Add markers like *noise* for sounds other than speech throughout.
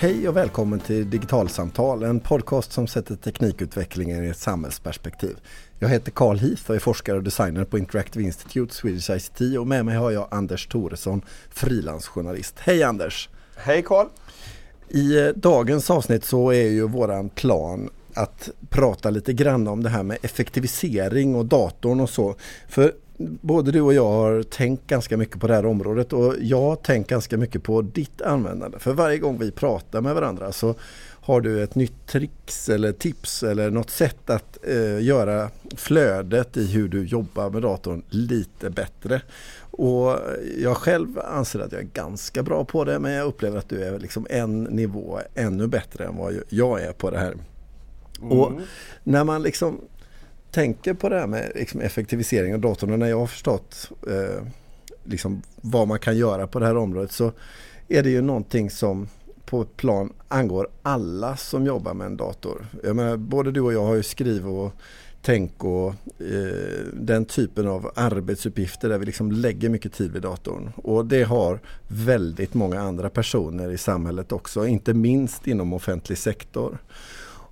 Hej och välkommen till Digitalsamtal, en podcast som sätter teknikutvecklingen i ett samhällsperspektiv. Jag heter Carl Heath och är forskare och designer på Interactive Institute Swedish ICT och med mig har jag Anders Thoresson, frilansjournalist. Hej Anders! Hej Carl! I eh, dagens avsnitt så är ju våran plan att prata lite grann om det här med effektivisering och datorn och så. För både du och jag har tänkt ganska mycket på det här området och jag har tänkt ganska mycket på ditt användande. För varje gång vi pratar med varandra så har du ett nytt tricks eller tips eller något sätt att eh, göra flödet i hur du jobbar med datorn lite bättre. Och jag själv anser att jag är ganska bra på det men jag upplever att du är liksom en nivå ännu bättre än vad jag är på det här. Mm. Och när man liksom tänker på det här med liksom effektivisering av datorn och när jag har förstått eh, liksom vad man kan göra på det här området så är det ju någonting som på ett plan angår alla som jobbar med en dator. Jag menar, både du och jag har ju skriv och tänk och eh, den typen av arbetsuppgifter där vi liksom lägger mycket tid vid datorn. Och det har väldigt många andra personer i samhället också, inte minst inom offentlig sektor.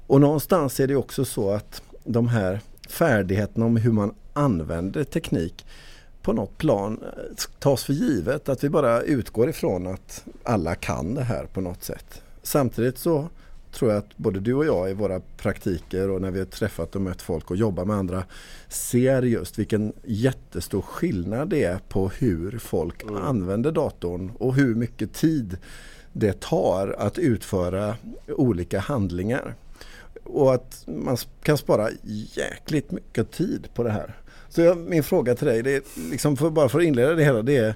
Och någonstans är det också så att de här färdigheterna om hur man använder teknik på något plan tas för givet. Att vi bara utgår ifrån att alla kan det här på något sätt. Samtidigt så tror jag att både du och jag i våra praktiker och när vi har träffat och mött folk och jobbar med andra ser just vilken jättestor skillnad det är på hur folk mm. använder datorn och hur mycket tid det tar att utföra olika handlingar. Och att man kan spara jäkligt mycket tid på det här. Så jag, min fråga till dig, det är liksom för, bara för att inleda det hela, det är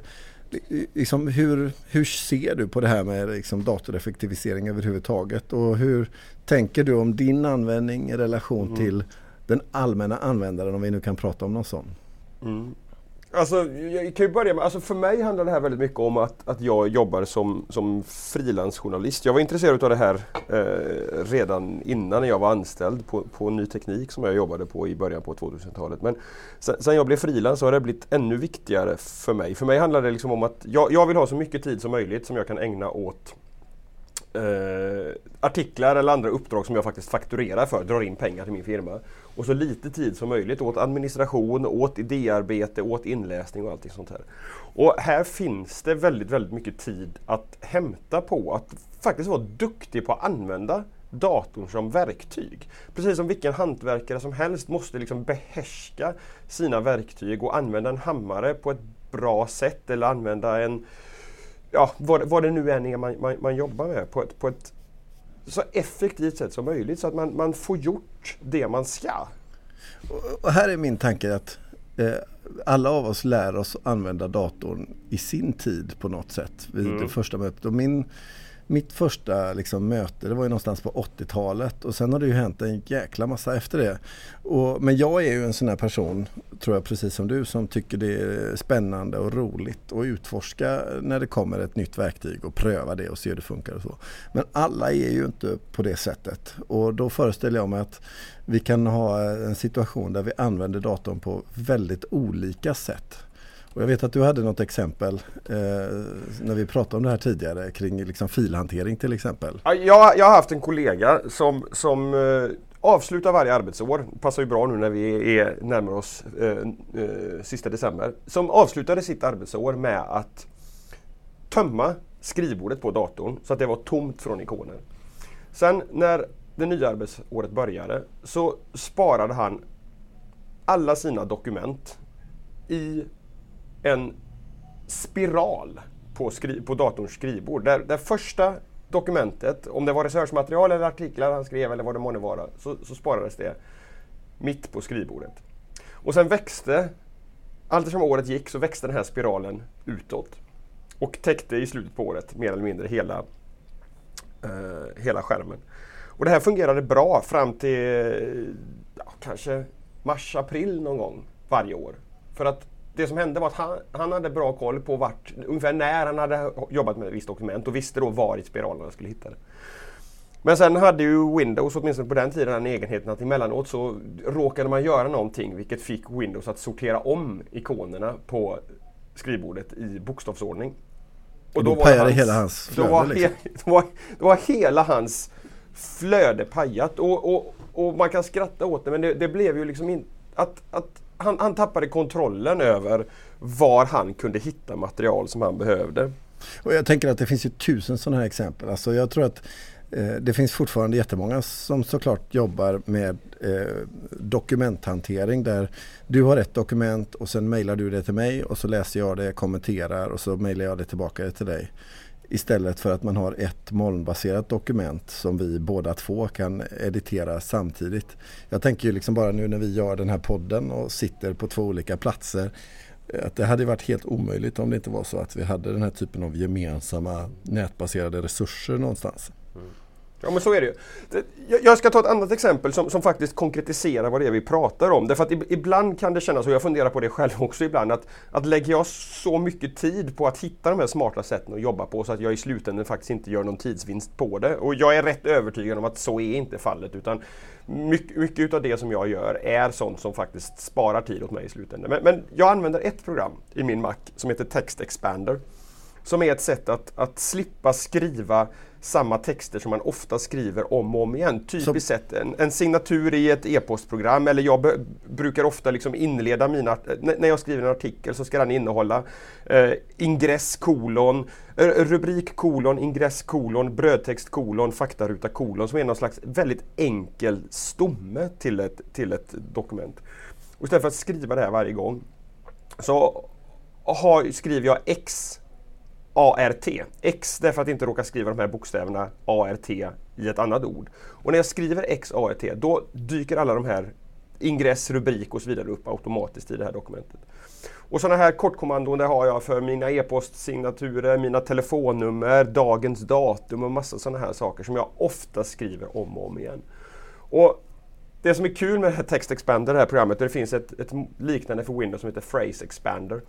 liksom hur, hur ser du på det här med liksom datoreffektivisering överhuvudtaget? Och hur tänker du om din användning i relation mm. till den allmänna användaren om vi nu kan prata om någon sån? Mm. Alltså, jag kan ju börja med, alltså för mig handlar det här väldigt mycket om att, att jag jobbar som, som frilansjournalist. Jag var intresserad av det här eh, redan innan jag var anställd på, på ny teknik som jag jobbade på i början på 2000-talet. Men sen, sen, jag blev frilans så har det blivit ännu viktigare för mig. För mig handlar det liksom om att jag, jag vill ha så mycket tid som möjligt som jag kan ägna åt eh, artiklar eller andra uppdrag som jag faktiskt fakturerar för, drar in pengar till min firma. Och så lite tid som möjligt åt administration, åt idéarbete, åt inläsning och allting sånt här. Och här finns det väldigt, väldigt mycket tid att hämta på att faktiskt vara duktig på att använda datorn som verktyg. Precis som vilken hantverkare som helst måste liksom behärska sina verktyg och använda en hammare på ett bra sätt eller använda en ja, vad, vad det nu än är man, man, man jobbar med på ett, på ett så effektivt sätt som möjligt så att man, man får gjort det man ska. Och här är min tanke att eh, alla av oss lär oss använda datorn i sin tid på något sätt vid mm. det första mötet. Och min mitt första liksom, möte det var ju någonstans på 80-talet och sen har det ju hänt en jäkla massa efter det. Och, men jag är ju en sån här person, tror jag precis som du, som tycker det är spännande och roligt att utforska när det kommer ett nytt verktyg och pröva det och se hur det funkar och så. Men alla är ju inte på det sättet och då föreställer jag mig att vi kan ha en situation där vi använder datorn på väldigt olika sätt. Och jag vet att du hade något exempel eh, när vi pratade om det här tidigare kring liksom filhantering till exempel. Jag, jag har haft en kollega som, som eh, avslutar varje arbetsår, passar ju bra nu när vi är närmar oss eh, eh, sista december, som avslutade sitt arbetsår med att tömma skrivbordet på datorn så att det var tomt från ikoner. Sen när det nya arbetsåret började så sparade han alla sina dokument i en spiral på, skri på datorns skrivbord. Där, där första dokumentet, om det var researchmaterial eller artiklar han skrev eller vad det månde vara, så, så sparades det mitt på skrivbordet. Och sen växte, allt som året gick så växte den här spiralen utåt och täckte i slutet på året mer eller mindre hela, eh, hela skärmen. Och det här fungerade bra fram till ja, kanske mars-april någon gång varje år. För att det som hände var att han, han hade bra koll på vart, ungefär när han hade jobbat med ett visst dokument och visste då var i spiralen han skulle hitta det. Men sen hade ju Windows, åtminstone på den tiden, den egenheten att emellanåt så råkade man göra någonting vilket fick Windows att sortera om ikonerna på skrivbordet i bokstavsordning. Och då, då pajade hans, hela hans flöde? Då var, liksom. he, *laughs* då, var, då var hela hans flöde pajat. Och, och, och man kan skratta åt det men det, det blev ju liksom inte... Att, att han, han tappade kontrollen över var han kunde hitta material som han behövde. Och jag tänker att det finns ju tusen sådana här exempel. Alltså jag tror att eh, det finns fortfarande jättemånga som såklart jobbar med eh, dokumenthantering där du har ett dokument och sen mejlar du det till mig och så läser jag det, kommenterar och så mejlar jag det tillbaka till dig. Istället för att man har ett molnbaserat dokument som vi båda två kan editera samtidigt. Jag tänker ju liksom bara nu när vi gör den här podden och sitter på två olika platser att det hade varit helt omöjligt om det inte var så att vi hade den här typen av gemensamma nätbaserade resurser någonstans. Mm. Ja men så är det ju. Jag ska ta ett annat exempel som, som faktiskt konkretiserar vad det är vi pratar om. Därför att ibland kan det kännas, och jag funderar på det själv också ibland, att, att lägger jag så mycket tid på att hitta de här smarta sätten att jobba på så att jag i slutändan faktiskt inte gör någon tidsvinst på det. Och jag är rätt övertygad om att så är inte fallet. Utan mycket, mycket av det som jag gör är sånt som faktiskt sparar tid åt mig i slutändan. Men, men jag använder ett program i min Mac som heter Text Expander. Som är ett sätt att, att slippa skriva samma texter som man ofta skriver om och om igen. Typiskt sett en, en signatur i ett e-postprogram eller jag be, brukar ofta liksom inleda mina, när jag skriver en artikel så ska den innehålla eh, ingress kolon, eh, rubrik kolon, ingress kolon, brödtext kolon, faktaruta kolon som är någon slags väldigt enkel stomme till ett, till ett dokument. Och istället för att skriva det här varje gång så har, skriver jag X ART. X därför att inte råka skriva de här bokstäverna ART i ett annat ord. Och när jag skriver X ART då dyker alla de här ingress, rubrik och så vidare upp automatiskt i det här dokumentet. Och sådana här kortkommandon det har jag för mina e-postsignaturer, mina telefonnummer, dagens datum och massa sådana här saker som jag ofta skriver om och om igen. Och det som är kul med det här Text Expander, det här programmet, det finns ett, ett liknande för Windows som heter Phrase Expander.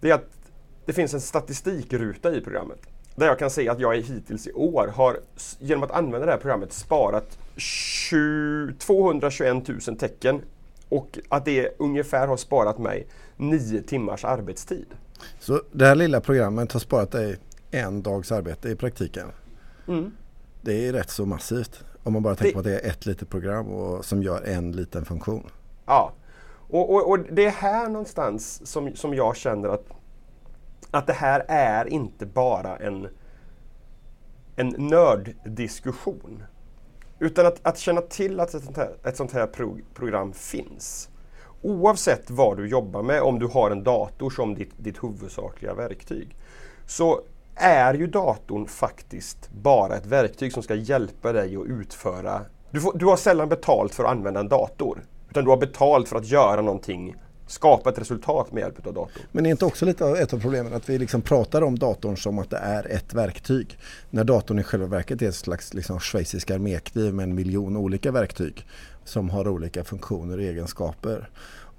Det är att det finns en statistikruta i programmet. Där jag kan se att jag hittills i år har genom att använda det här programmet sparat 20, 221 000 tecken. Och att det ungefär har sparat mig 9 timmars arbetstid. Så det här lilla programmet har sparat dig en dags arbete i praktiken? Mm. Det är rätt så massivt. Om man bara tänker det... på att det är ett litet program och, som gör en liten funktion. Ja, och, och, och, det är här någonstans som, som jag känner att att det här är inte bara en, en nörddiskussion. Utan att, att känna till att ett sånt här, ett sånt här pro, program finns. Oavsett vad du jobbar med, om du har en dator som ditt, ditt huvudsakliga verktyg, så är ju datorn faktiskt bara ett verktyg som ska hjälpa dig att utföra... Du, får, du har sällan betalt för att använda en dator. Utan du har betalt för att göra någonting skapa ett resultat med hjälp av datorn. Men är inte också lite av ett av problemen att vi liksom pratar om datorn som att det är ett verktyg. När datorn i själva verket är ett slags liksom schweizisk armékniv med en miljon olika verktyg som har olika funktioner och egenskaper.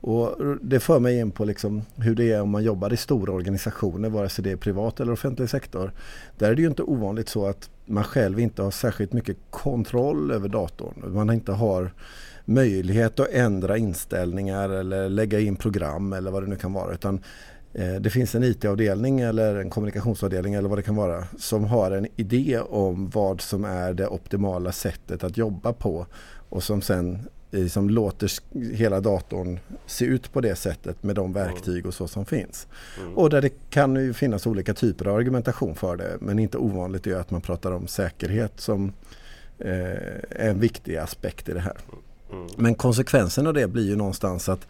Och det för mig in på liksom hur det är om man jobbar i stora organisationer, vare sig det är privat eller offentlig sektor. Där är det ju inte ovanligt så att man själv inte har särskilt mycket kontroll över datorn. Man inte har möjlighet att ändra inställningar eller lägga in program eller vad det nu kan vara. Utan eh, det finns en IT-avdelning eller en kommunikationsavdelning eller vad det kan vara som har en idé om vad som är det optimala sättet att jobba på och som sen liksom låter hela datorn se ut på det sättet med de verktyg och så som finns. Mm. Och där det kan ju finnas olika typer av argumentation för det men inte ovanligt är att man pratar om säkerhet som eh, är en viktig aspekt i det här. Mm. Men konsekvensen av det blir ju någonstans att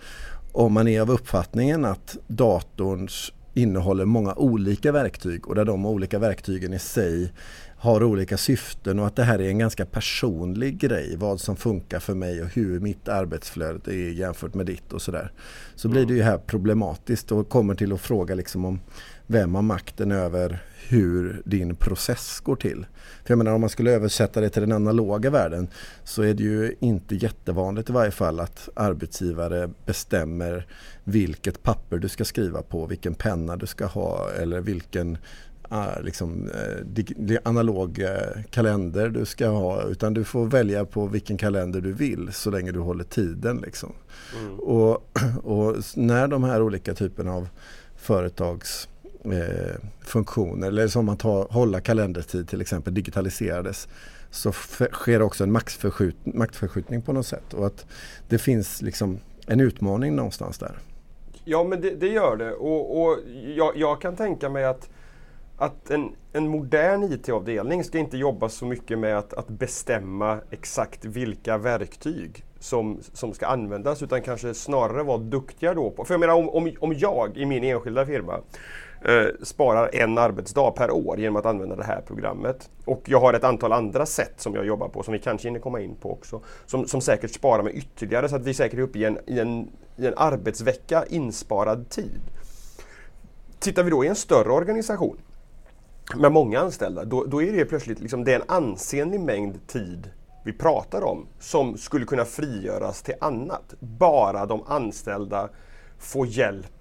om man är av uppfattningen att datorn innehåller många olika verktyg och där de olika verktygen i sig har olika syften och att det här är en ganska personlig grej. Vad som funkar för mig och hur mitt arbetsflöde är jämfört med ditt och sådär. Så blir det ju här problematiskt och kommer till att fråga liksom om vem har makten över hur din process går till. För jag menar om man skulle översätta det till den analoga världen så är det ju inte jättevanligt i varje fall att arbetsgivare bestämmer vilket papper du ska skriva på, vilken penna du ska ha eller vilken uh, liksom, uh, analog uh, kalender du ska ha utan du får välja på vilken kalender du vill så länge du håller tiden. Liksom. Mm. Och, *clears throat* och när de här olika typerna av företags eh, Eh, funktioner eller som att tar hålla kalendertid till exempel digitaliserades så sker också en maxförskjut, maktförskjutning på något sätt och att det finns liksom en utmaning någonstans där. Ja men det, det gör det och, och jag, jag, kan tänka mig att, att en, en modern IT-avdelning ska inte jobba så mycket med att, att bestämma exakt vilka verktyg som, som ska användas utan kanske snarare vara duktiga då på, för jag menar om, om, om jag i min enskilda firma Eh, sparar en arbetsdag per år genom att använda det här programmet. Och jag har ett antal andra sätt som jag jobbar på som vi kanske hinner komma in på också. Som, som säkert sparar mig ytterligare så att vi säkert är uppe i en, i, en, i en arbetsvecka insparad tid. Tittar vi då i en större organisation med många anställda, då, då är det plötsligt liksom, det är en ansenlig mängd tid vi pratar om som skulle kunna frigöras till annat. Bara de anställda får hjälp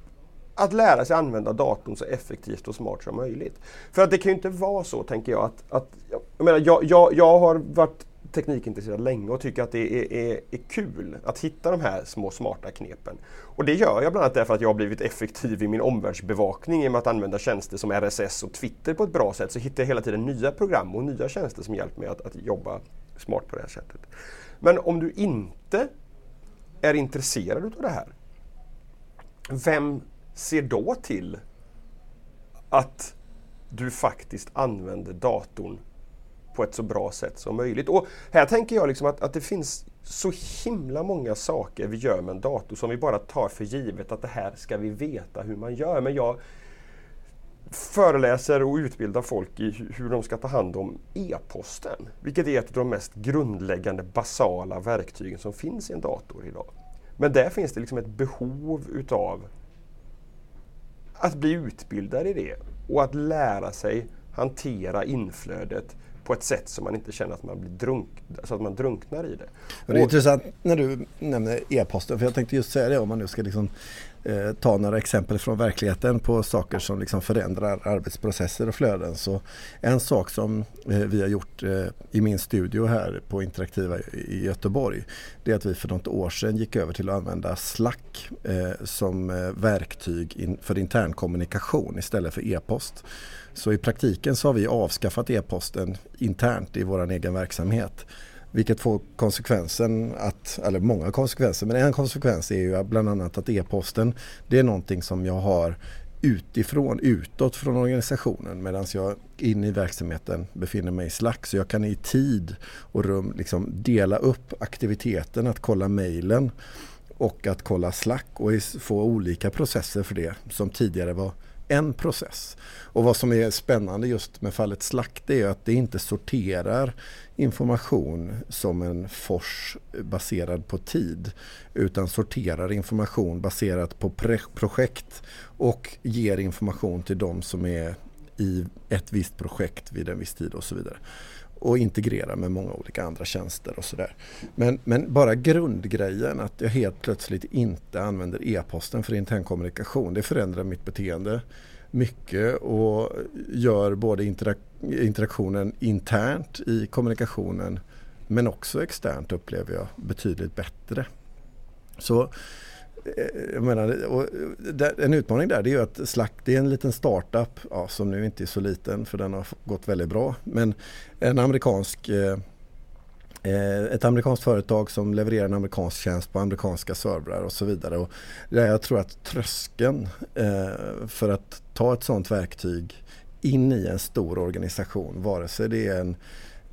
att lära sig använda datorn så effektivt och smart som möjligt. För att det kan ju inte vara så, tänker jag, att, att jag, menar, jag, jag, jag har varit teknikintresserad länge och tycker att det är, är, är, kul att hitta de här små smarta knepen. Och det gör jag bland annat därför att jag har blivit effektiv i min omvärldsbevakning genom att använda tjänster som RSS och Twitter på ett bra sätt. Så hittar jag hela tiden nya program och nya tjänster som hjälper mig att, att jobba smart på det här sättet. Men om du inte är intresserad av det här, vem ser då till att du faktiskt använder datorn på ett så bra sätt som möjligt. Och här tänker jag liksom att, att det finns så himla många saker vi gör med en dator som vi bara tar för givet att det här ska vi veta hur man gör. Men jag föreläser och utbildar folk i hur de ska ta hand om e-posten. Vilket är ett av de mest grundläggande basala verktygen som finns i en dator idag. Men där finns det liksom ett behov utav att bli utbildad i det och att lära sig hantera inflödet på ett sätt som man inte känner att man blir drunk, så att man drunknar i det. Och det är och, intressant när du nämner e-posten för jag tänkte just säga det om man nu ska liksom eh, ta några exempel från verkligheten på saker som liksom förändrar arbetsprocesser och flöden. Så en sak som eh, vi har gjort eh, i min studio här på Interaktiva i Göteborg det är att vi för något år sedan gick över till att använda Slack eh, som eh, verktyg in, för intern kommunikation istället för e-post. Så i praktiken så har vi avskaffat e-posten internt i vår egen verksamhet. Vilket får konsekvensen att, eller många konsekvenser, men en konsekvens är ju bland annat att e-posten det är någonting som jag har utifrån, utåt från organisationen medan jag in i verksamheten befinner mig i Slack. Så jag kan i tid och rum liksom dela upp aktiviteten, att kolla mejlen och att kolla Slack och få olika processer för det som tidigare var en process. Och vad som är spännande just med fallet Slack det är att det inte sorterar information som en fors baserad på tid utan sorterar information baserat på projekt och ger information till de som är i ett visst projekt vid en viss tid och så vidare och integrera med många olika andra tjänster och sådär. Men, men bara grundgrejen att jag helt plötsligt inte använder e-posten för intern kommunikation det förändrar mitt beteende mycket och gör både interak interaktionen internt i kommunikationen men också externt upplever jag betydligt bättre. Så eh, jag menar, eh, en utmaning där det är ju att Slack det är en liten startup ja, som nu inte är så liten för den har gått väldigt bra. Men en amerikansk Eh, Eh, ett amerikanskt företag som levererar en amerikansk tjänst på amerikanska servrar och så vidare. Och jag tror att tröskeln eh, för att ta ett sådant verktyg in i en stor organisation, vare sig det är en,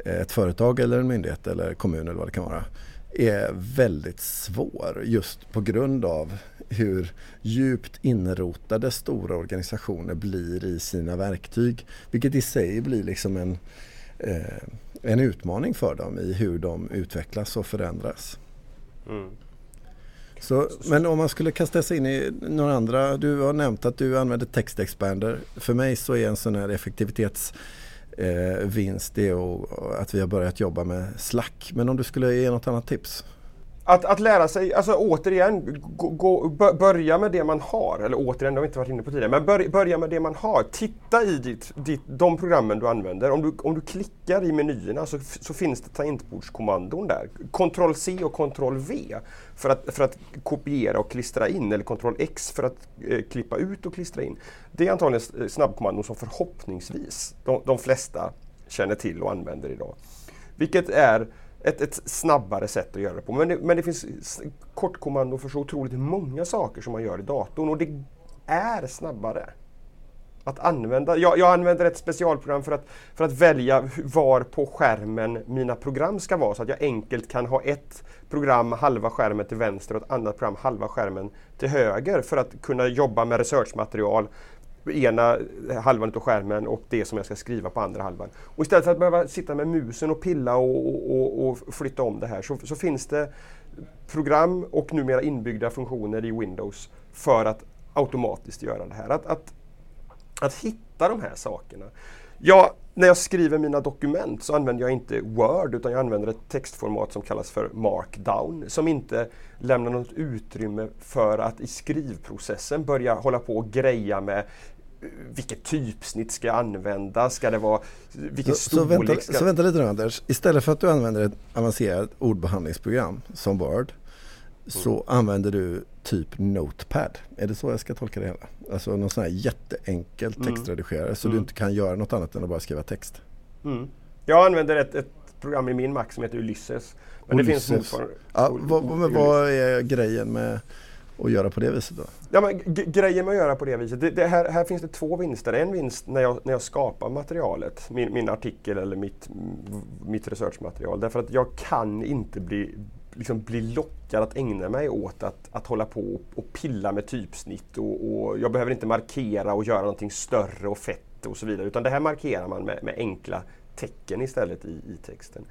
eh, ett företag eller en myndighet eller kommun eller vad det kan vara, är väldigt svår just på grund av hur djupt inrotade stora organisationer blir i sina verktyg. Vilket i sig blir liksom en eh, en utmaning för dem i hur de utvecklas och förändras. Mm. Så, men om man skulle kasta sig in i några andra, du har nämnt att du använder textexpander. För mig så är en sån här effektivitetsvinst eh, det och, att vi har börjat jobba med Slack. Men om du skulle ge något annat tips? Att, att lära sig, alltså återigen, gå, gå, börja med det man har. Eller återigen, det har vi inte varit inne på tidigare. Men bör, börja med det man har. Titta i ditt, ditt, de programmen du använder. Om du, om du klickar i menyerna så, så finns det tangentbordskommandon där. Ctrl C och Ctrl V för att, för att kopiera och klistra in. Eller Ctrl X för att eh, klippa ut och klistra in. Det är antagligen eh, snabbkommandon som förhoppningsvis de, de flesta känner till och använder idag. Vilket är ett, ett snabbare sätt att göra det på. Men det, men det finns kortkommando för så otroligt många saker som man gör i datorn och det är snabbare. Att använda, jag, jag använder ett specialprogram för att, för att välja var på skärmen mina program ska vara så att jag enkelt kan ha ett program halva skärmen till vänster och ett annat program halva skärmen till höger för att kunna jobba med researchmaterial ena halvan av skärmen och det som jag ska skriva på andra halvan. Och istället för att behöva sitta med musen och pilla och, och, och flytta om det här så, så, finns det program och numera inbyggda funktioner i Windows för att automatiskt göra det här. Att, att, att hitta de här sakerna. Jag, när jag skriver mina dokument så använder jag inte Word utan jag använder ett textformat som kallas för Markdown som inte lämnar något utrymme för att i skrivprocessen börja hålla på och greja med vilket typsnitt ska jag använda? Ska det vara vilken så, storlek? Så vänta, ska... så vänta lite nu Anders. Istället för att du använder ett avancerat ordbehandlingsprogram som Word så mm. använder du typ Notepad. Är det så jag ska tolka det hela? Alltså någon sån här jätteenkel mm. textredigerare mm. så mm. du inte kan göra något annat än att bara skriva text. Mm. Jag använder ett, ett, program i min Mac som heter Ulysses. Men Ulysses. det finns motsvarande. Ja, vad, vad är grejen med och göra på det viset då? Ja, men grejen med att göra på det viset, det, det här, här, finns det två vinster. En vinst när jag, när jag skapar materialet, min, min artikel eller mitt, mitt researchmaterial. Därför att jag kan inte bli, liksom bli lockad att ägna mig åt att, att hålla på och pilla med typsnitt. Och, och, jag behöver inte markera och göra någonting större och fett och så vidare. Utan det här markerar man med, med enkla tecken istället i, i texten.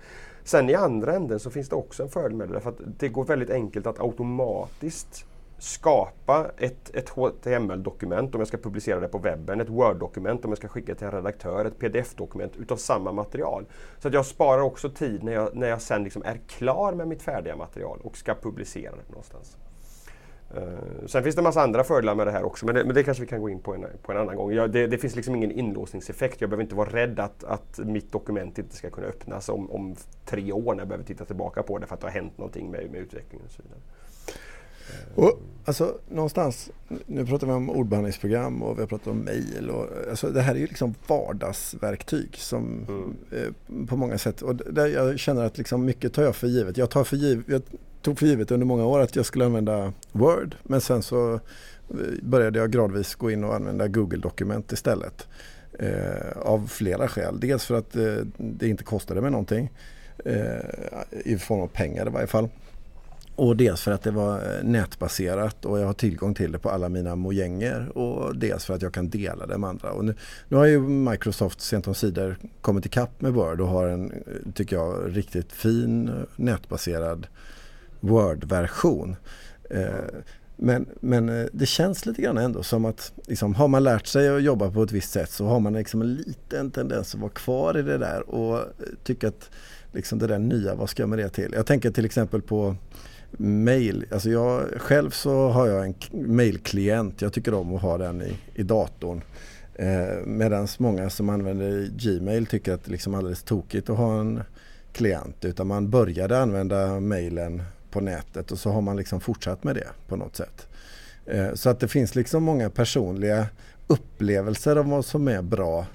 Sen i andra änden så finns det också en fördel med det. Därför att det går väldigt enkelt att automatiskt skapa ett, ett HTML-dokument om jag ska publicera det på webben, ett Word-dokument om jag ska skicka till en redaktör, ett PDF-dokument utav samma material. Så att jag sparar också tid när jag, när jag sen liksom är klar med mitt färdiga material och ska publicera det någonstans. Uh, sen finns det en massa andra fördelar med det här också men det, men det kanske vi kan gå in på en, på en annan gång. Jag, det, det, finns liksom ingen inlåsningseffekt. Jag behöver inte vara rädd att, att mitt dokument inte ska kunna öppnas om, om tre år när jag behöver titta tillbaka på det för att det har hänt någonting med, med utvecklingen och så vidare. Och, alltså, någonstans, nu pratar vi om ordbehandlingsprogram och vi har pratat om mejl. Alltså, det här är ju liksom vardagsverktyg som, mm. eh, på många sätt. Och där jag känner att liksom mycket tar jag för givet. Jag, tar för givet. jag tog för givet under många år att jag skulle använda Word. Men sen så eh, började jag gradvis gå in och använda Google-dokument istället. Eh, av flera skäl. Dels för att eh, det inte kostade mig någonting. Eh, I form av pengar i varje fall. Och dels för att det var eh, nätbaserat och jag har tillgång till det på alla mina mojänger och dels för att jag kan dela det med andra. Och nu, nu har ju Microsoft sent om sidor kommit ikapp med Word och har en, eh, tycker jag, riktigt fin eh, nätbaserad Word-version. Eh, men, men det känns lite grann ändå som att liksom, har man lärt sig att jobba på ett visst sätt så har man liksom en liten tendens att vara kvar i det där och tycka att liksom det där nya, vad ska jag med det till? Jag tänker till exempel på mail. Alltså jag, själv så har jag en mailklient. Jag tycker om att ha den i, i datorn. Eh, Medan många som använder Gmail tycker att det är liksom alldeles tokigt att ha en klient. Utan man började använda mailen på nätet och så har man liksom fortsatt med det på något sätt. Eh, så att det finns liksom många personliga upplevelser om vad som är bra.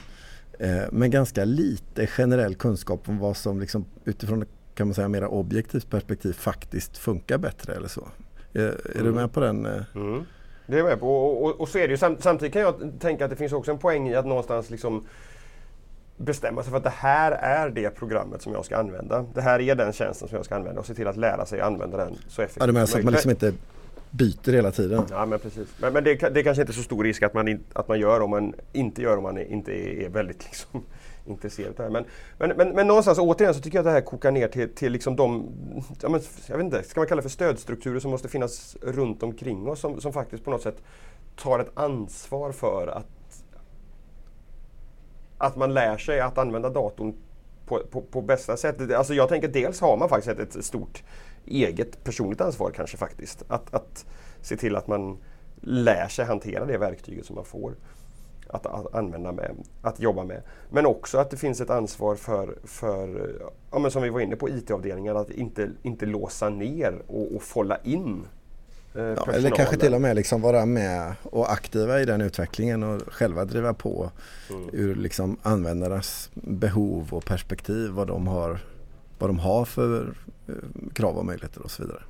Eh, men ganska lite generell kunskap om vad som liksom utifrån kan man säga mera objektivt perspektiv faktiskt funkar bättre eller så. Är, är mm. du med på den? Eh? Mm. Det är jag med på och, och, och så är det ju. samtidigt kan jag tänka att det finns också en poäng i att någonstans liksom bestämma sig för att det här är det programmet som jag ska använda. Det här är den tjänsten som jag ska använda och se till att lära sig använda den så effektivt ja, menar så att man liksom inte byter hela tiden? Ja men precis. Men, men det, det är kanske inte så stor risk att man, in, att man gör om man inte gör om man inte är, är väldigt *laughs* liksom intresserad av det här. Men, men, men, men någonstans återigen så tycker jag att det här kokar ner till, till liksom de, ja, men, jag vet inte, ska man kalla det för stödstrukturer som måste finnas runt omkring oss som, som faktiskt på något sätt tar ett ansvar för att, att man lär sig att använda datorn på, på, på, bästa sätt. Alltså jag tänker dels har man faktiskt ett, ett stort eget personligt ansvar kanske faktiskt. Att, att se till att man lär sig hantera det verktyget som man får att, att, använda med, att jobba med. Men också att det finns ett ansvar för, för ja, men som vi var inne på, IT-avdelningar att inte, inte låsa ner och, och folla in eh, ja, eller kanske till och med liksom vara med och aktiva i den utvecklingen och själva driva på mm. ur liksom användarnas behov och perspektiv vad de har, vad de har för krav och möjligheter och så vidare.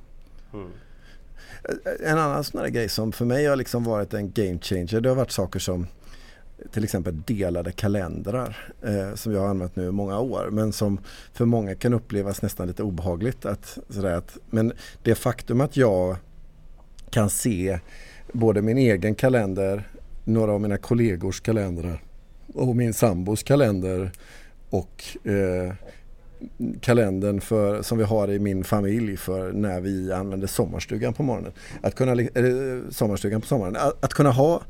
Mm. En annan sån här grej som för mig har liksom varit en game changer det har varit saker som till exempel delade kalendrar eh, som jag har använt nu i många år men som för många kan upplevas nästan lite obehagligt. Att, sådär att, men det faktum att jag kan se både min egen kalender, några av mina kollegors kalendrar och min sambos kalender och eh, kalendern för, som vi har i min familj för när vi använder sommarstugan på morgonen. Att kunna, eller, eh, sommarstugan på sommaren. Att, att kunna ha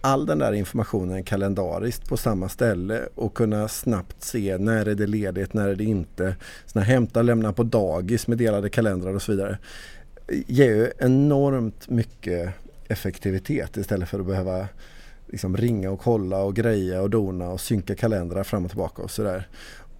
all den där informationen kalendariskt på samma ställe och kunna snabbt se när är det ledigt, när är det inte. Såna hämta och lämna på dagis med delade kalendrar och så vidare. Eh, ger ju enormt mycket effektivitet istället för att behöva liksom ringa och kolla och greja och dona och synka kalendrar fram och tillbaka och sådär.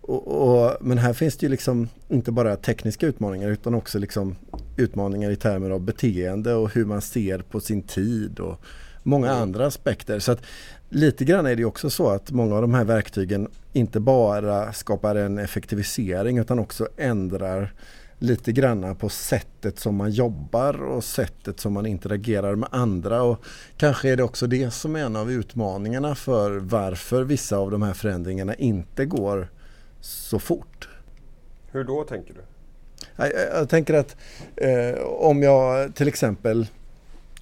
Och, och, men här finns det ju liksom inte bara tekniska utmaningar utan också liksom utmaningar i termer av beteende och hur man ser på sin tid och många mm. andra aspekter. Så att lite grann är det också så att många av de här verktygen inte bara skapar en effektivisering utan också ändrar lite granna på sättet som man jobbar och sättet som man interagerar med andra. Och kanske är det också det som är en av utmaningarna för varför vissa av de här förändringarna inte går så fort. Hur då tänker du? Jag, jag tänker att eh, om jag till exempel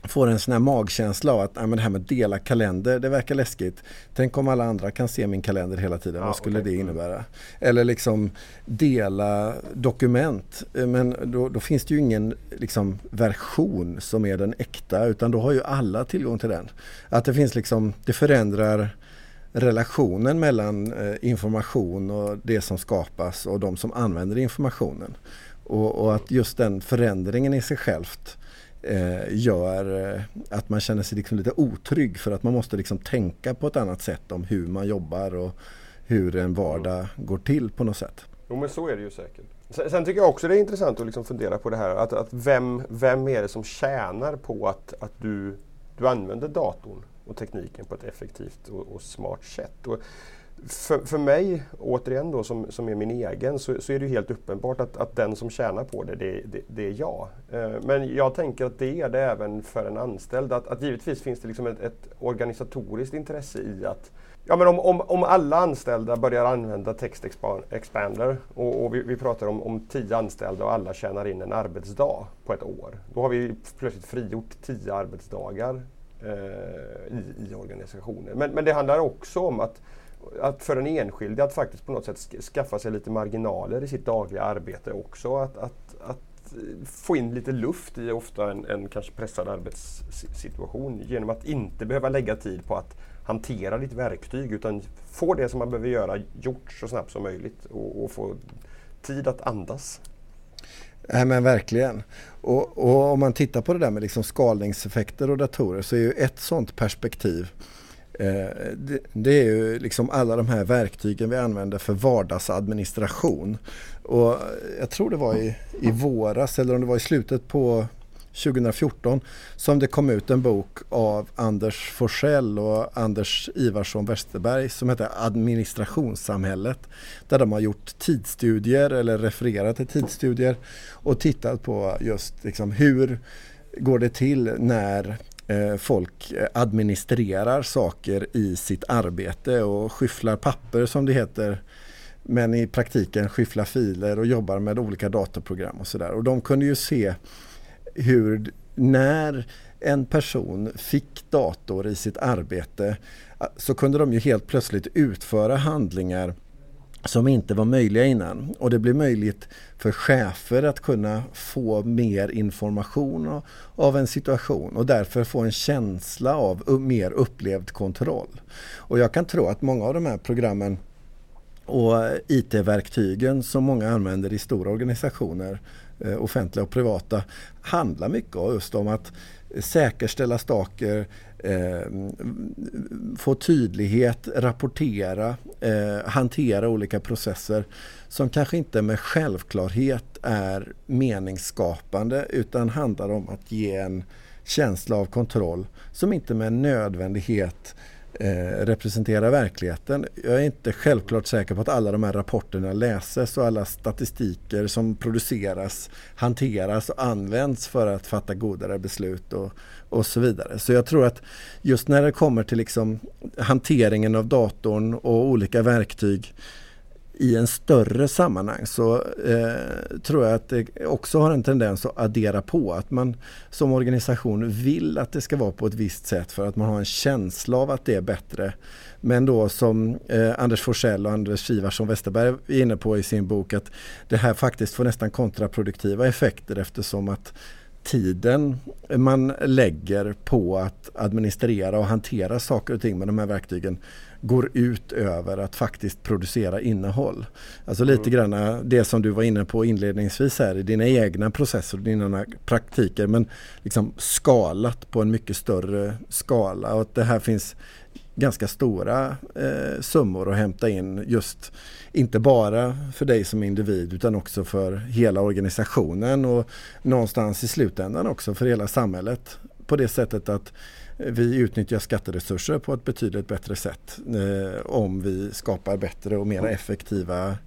får en sån här magkänsla av att ja, men det här med dela kalender, det verkar läskigt. Tänk om alla andra kan se min kalender hela tiden, ja, vad skulle okay. det innebära? Eller liksom dela dokument, eh, men då, då, finns det ju ingen liksom, version som är den äkta utan då har ju alla tillgång till den. Att det finns liksom, det förändrar relationen mellan eh, information och det som skapas och de som använder informationen. Och, och att just den förändringen i sig självt eh, gör eh, att man känner sig liksom lite otrygg för att man måste liksom tänka på ett annat sätt om hur man jobbar och hur en vardag går till på något sätt. Jo men så är det ju säkert. Sen, sen tycker jag också det är intressant att liksom fundera på det här att, att vem, vem är det som tjänar på att, att du, du använder datorn och tekniken på ett effektivt och, och smart sätt. Och för, för mig, återigen då som, som är min egen, så, så är det helt uppenbart att, att den som tjänar på det, det, det, det är jag. Eh, men jag tänker att det är det även för en anställd. Att, att givetvis finns det liksom ett, ett organisatoriskt intresse i att Ja, men om, om, om alla anställda börjar använda Text Expander och, och vi, vi, pratar om, om tio anställda och alla tjänar in en arbetsdag på ett år. Då har vi plötsligt frigjort tio arbetsdagar Eh, i, i organisationen. Men, men det handlar också om att att för den enskilde att faktiskt på något sätt skaffa sig lite marginaler i sitt dagliga arbete också. Att, att, att få in lite luft i ofta en, en kanske pressad arbetssituation genom att inte behöva lägga tid på att hantera ditt verktyg utan få det som man behöver göra gjort så snabbt som möjligt och, och få tid att andas. Nej men verkligen. Och, och, om man tittar på det där med liksom skalningseffekter och datorer så är ju ett sådant perspektiv Eh, det, är ju liksom alla de här verktygen vi använder för vardagsadministration. Och jag tror det var i, i våras eller om det var i slutet på 2014 som det kom ut en bok av Anders Forsell och Anders Ivarsson Westerberg som heter Administrationssamhället. Där de har gjort tidsstudier eller refererat till tidsstudier och tittat på just liksom hur går det till när eh, folk administrerar saker i sitt arbete och skyfflar papper som det heter. Men i praktiken skyfflar filer och jobbar med olika datorprogram och sådär. Och de kunde ju se hur när en person fick dator i sitt arbete så kunde de ju helt plötsligt utföra handlingar som inte var möjliga innan. Och det blev möjligt för chefer att kunna få mer information av en situation och därför få en känsla av mer upplevd kontroll. Och jag kan tro att många av de här programmen och IT-verktygen som många använder i stora organisationer, eh, offentliga och privata, handlar mycket just om att säkerställa saker, eh, få tydlighet, rapportera, eh, hantera olika processer som kanske inte med självklarhet är meningsskapande utan handlar om att ge en känsla av kontroll som inte med nödvändighet eh, representerar verkligheten. Jag är inte självklart säker på att alla de här rapporterna läses och alla statistiker som produceras hanteras och används för att fatta godare beslut och, och så vidare. Så jag tror att just när det kommer till liksom hanteringen av datorn och olika verktyg i en större sammanhang så eh, tror jag att det också har en tendens att addera på. Att man som organisation vill att det ska vara på ett visst sätt för att man har en känsla av att det är bättre. Men då som eh, Anders Forsell och Anders Ivarsson Westerberg är inne på i sin bok att det här faktiskt får nästan kontraproduktiva effekter eftersom att tiden man lägger på att administrera och hantera saker och ting med de här verktygen går ut över att faktiskt producera innehåll. Alltså lite mm. grann det som du var inne på inledningsvis här i dina egna processer och dina praktiker men liksom skalat på en mycket större skala och att det här finns ganska stora eh, summor att hämta in just inte bara för dig som individ utan också för hela organisationen och någonstans i slutändan också för hela samhället på det sättet att vi utnyttjar skatteresurser på ett betydligt bättre sätt eh, om vi skapar bättre och mer effektiva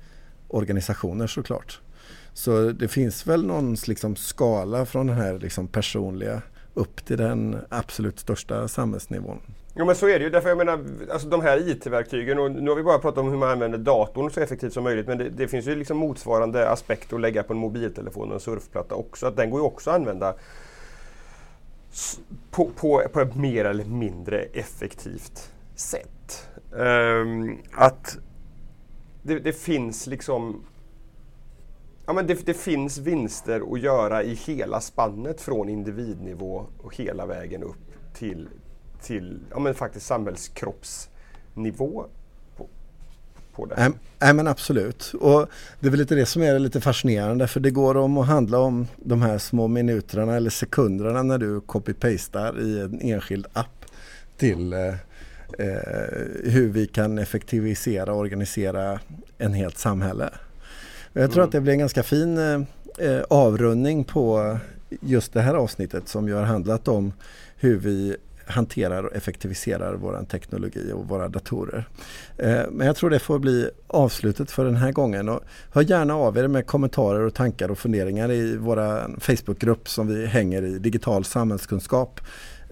organisationer såklart. Så det finns väl någon liksom skala från den här liksom personliga upp till den absolut största samhällsnivån. Jo men så är det ju. Därför jag menar, alltså de här IT-verktygen, och nu har vi bara pratat om hur man använder datorn så effektivt som möjligt, men det, det finns ju liksom motsvarande aspekt att lägga på en mobiltelefon och en surfplatta också. Att den går ju också att använda på, på, på ett mer eller mindre effektivt sätt. Um, att det, det, finns liksom Ja, men det, det, finns vinster att göra i hela spannet från individnivå och hela vägen upp till, till ja, men faktiskt samhällskroppsnivå på det. Nej, men absolut. Och det är väl lite det som är lite fascinerande för det går om att handla om de här små minuterna eller sekunderna när du copy-pastar i en enskild app till eh, eh, hur vi kan effektivisera och organisera en helt samhälle. Jag tror mm. att det blir en ganska fin eh, avrundning på just det här avsnittet som ju har handlat om hur vi hanterar och effektiviserar vår teknologi och våra datorer. Eh, men jag tror det får bli avslutet för den här gången. Och hör gärna av er med kommentarer och tankar och funderingar i vår Facebookgrupp som vi hänger i, Digital samhällskunskap.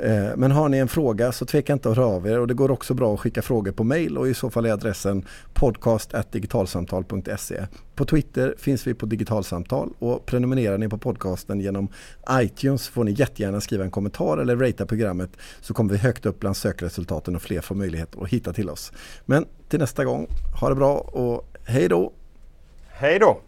Eh, men har ni en fråga så tveka inte att höra av er och det går också bra att skicka frågor på mail och i så fall är adressen podcast.digitalsamtal.se. På Twitter finns vi på Digitalsamtal och prenumererar ni på podcasten genom iTunes får ni jättegärna skriva en kommentar eller ratea programmet så kommer vi högt upp bland sökresultaten och fler får möjlighet att hitta till oss. Men till nästa gång, ha det bra och hej då! Hej då!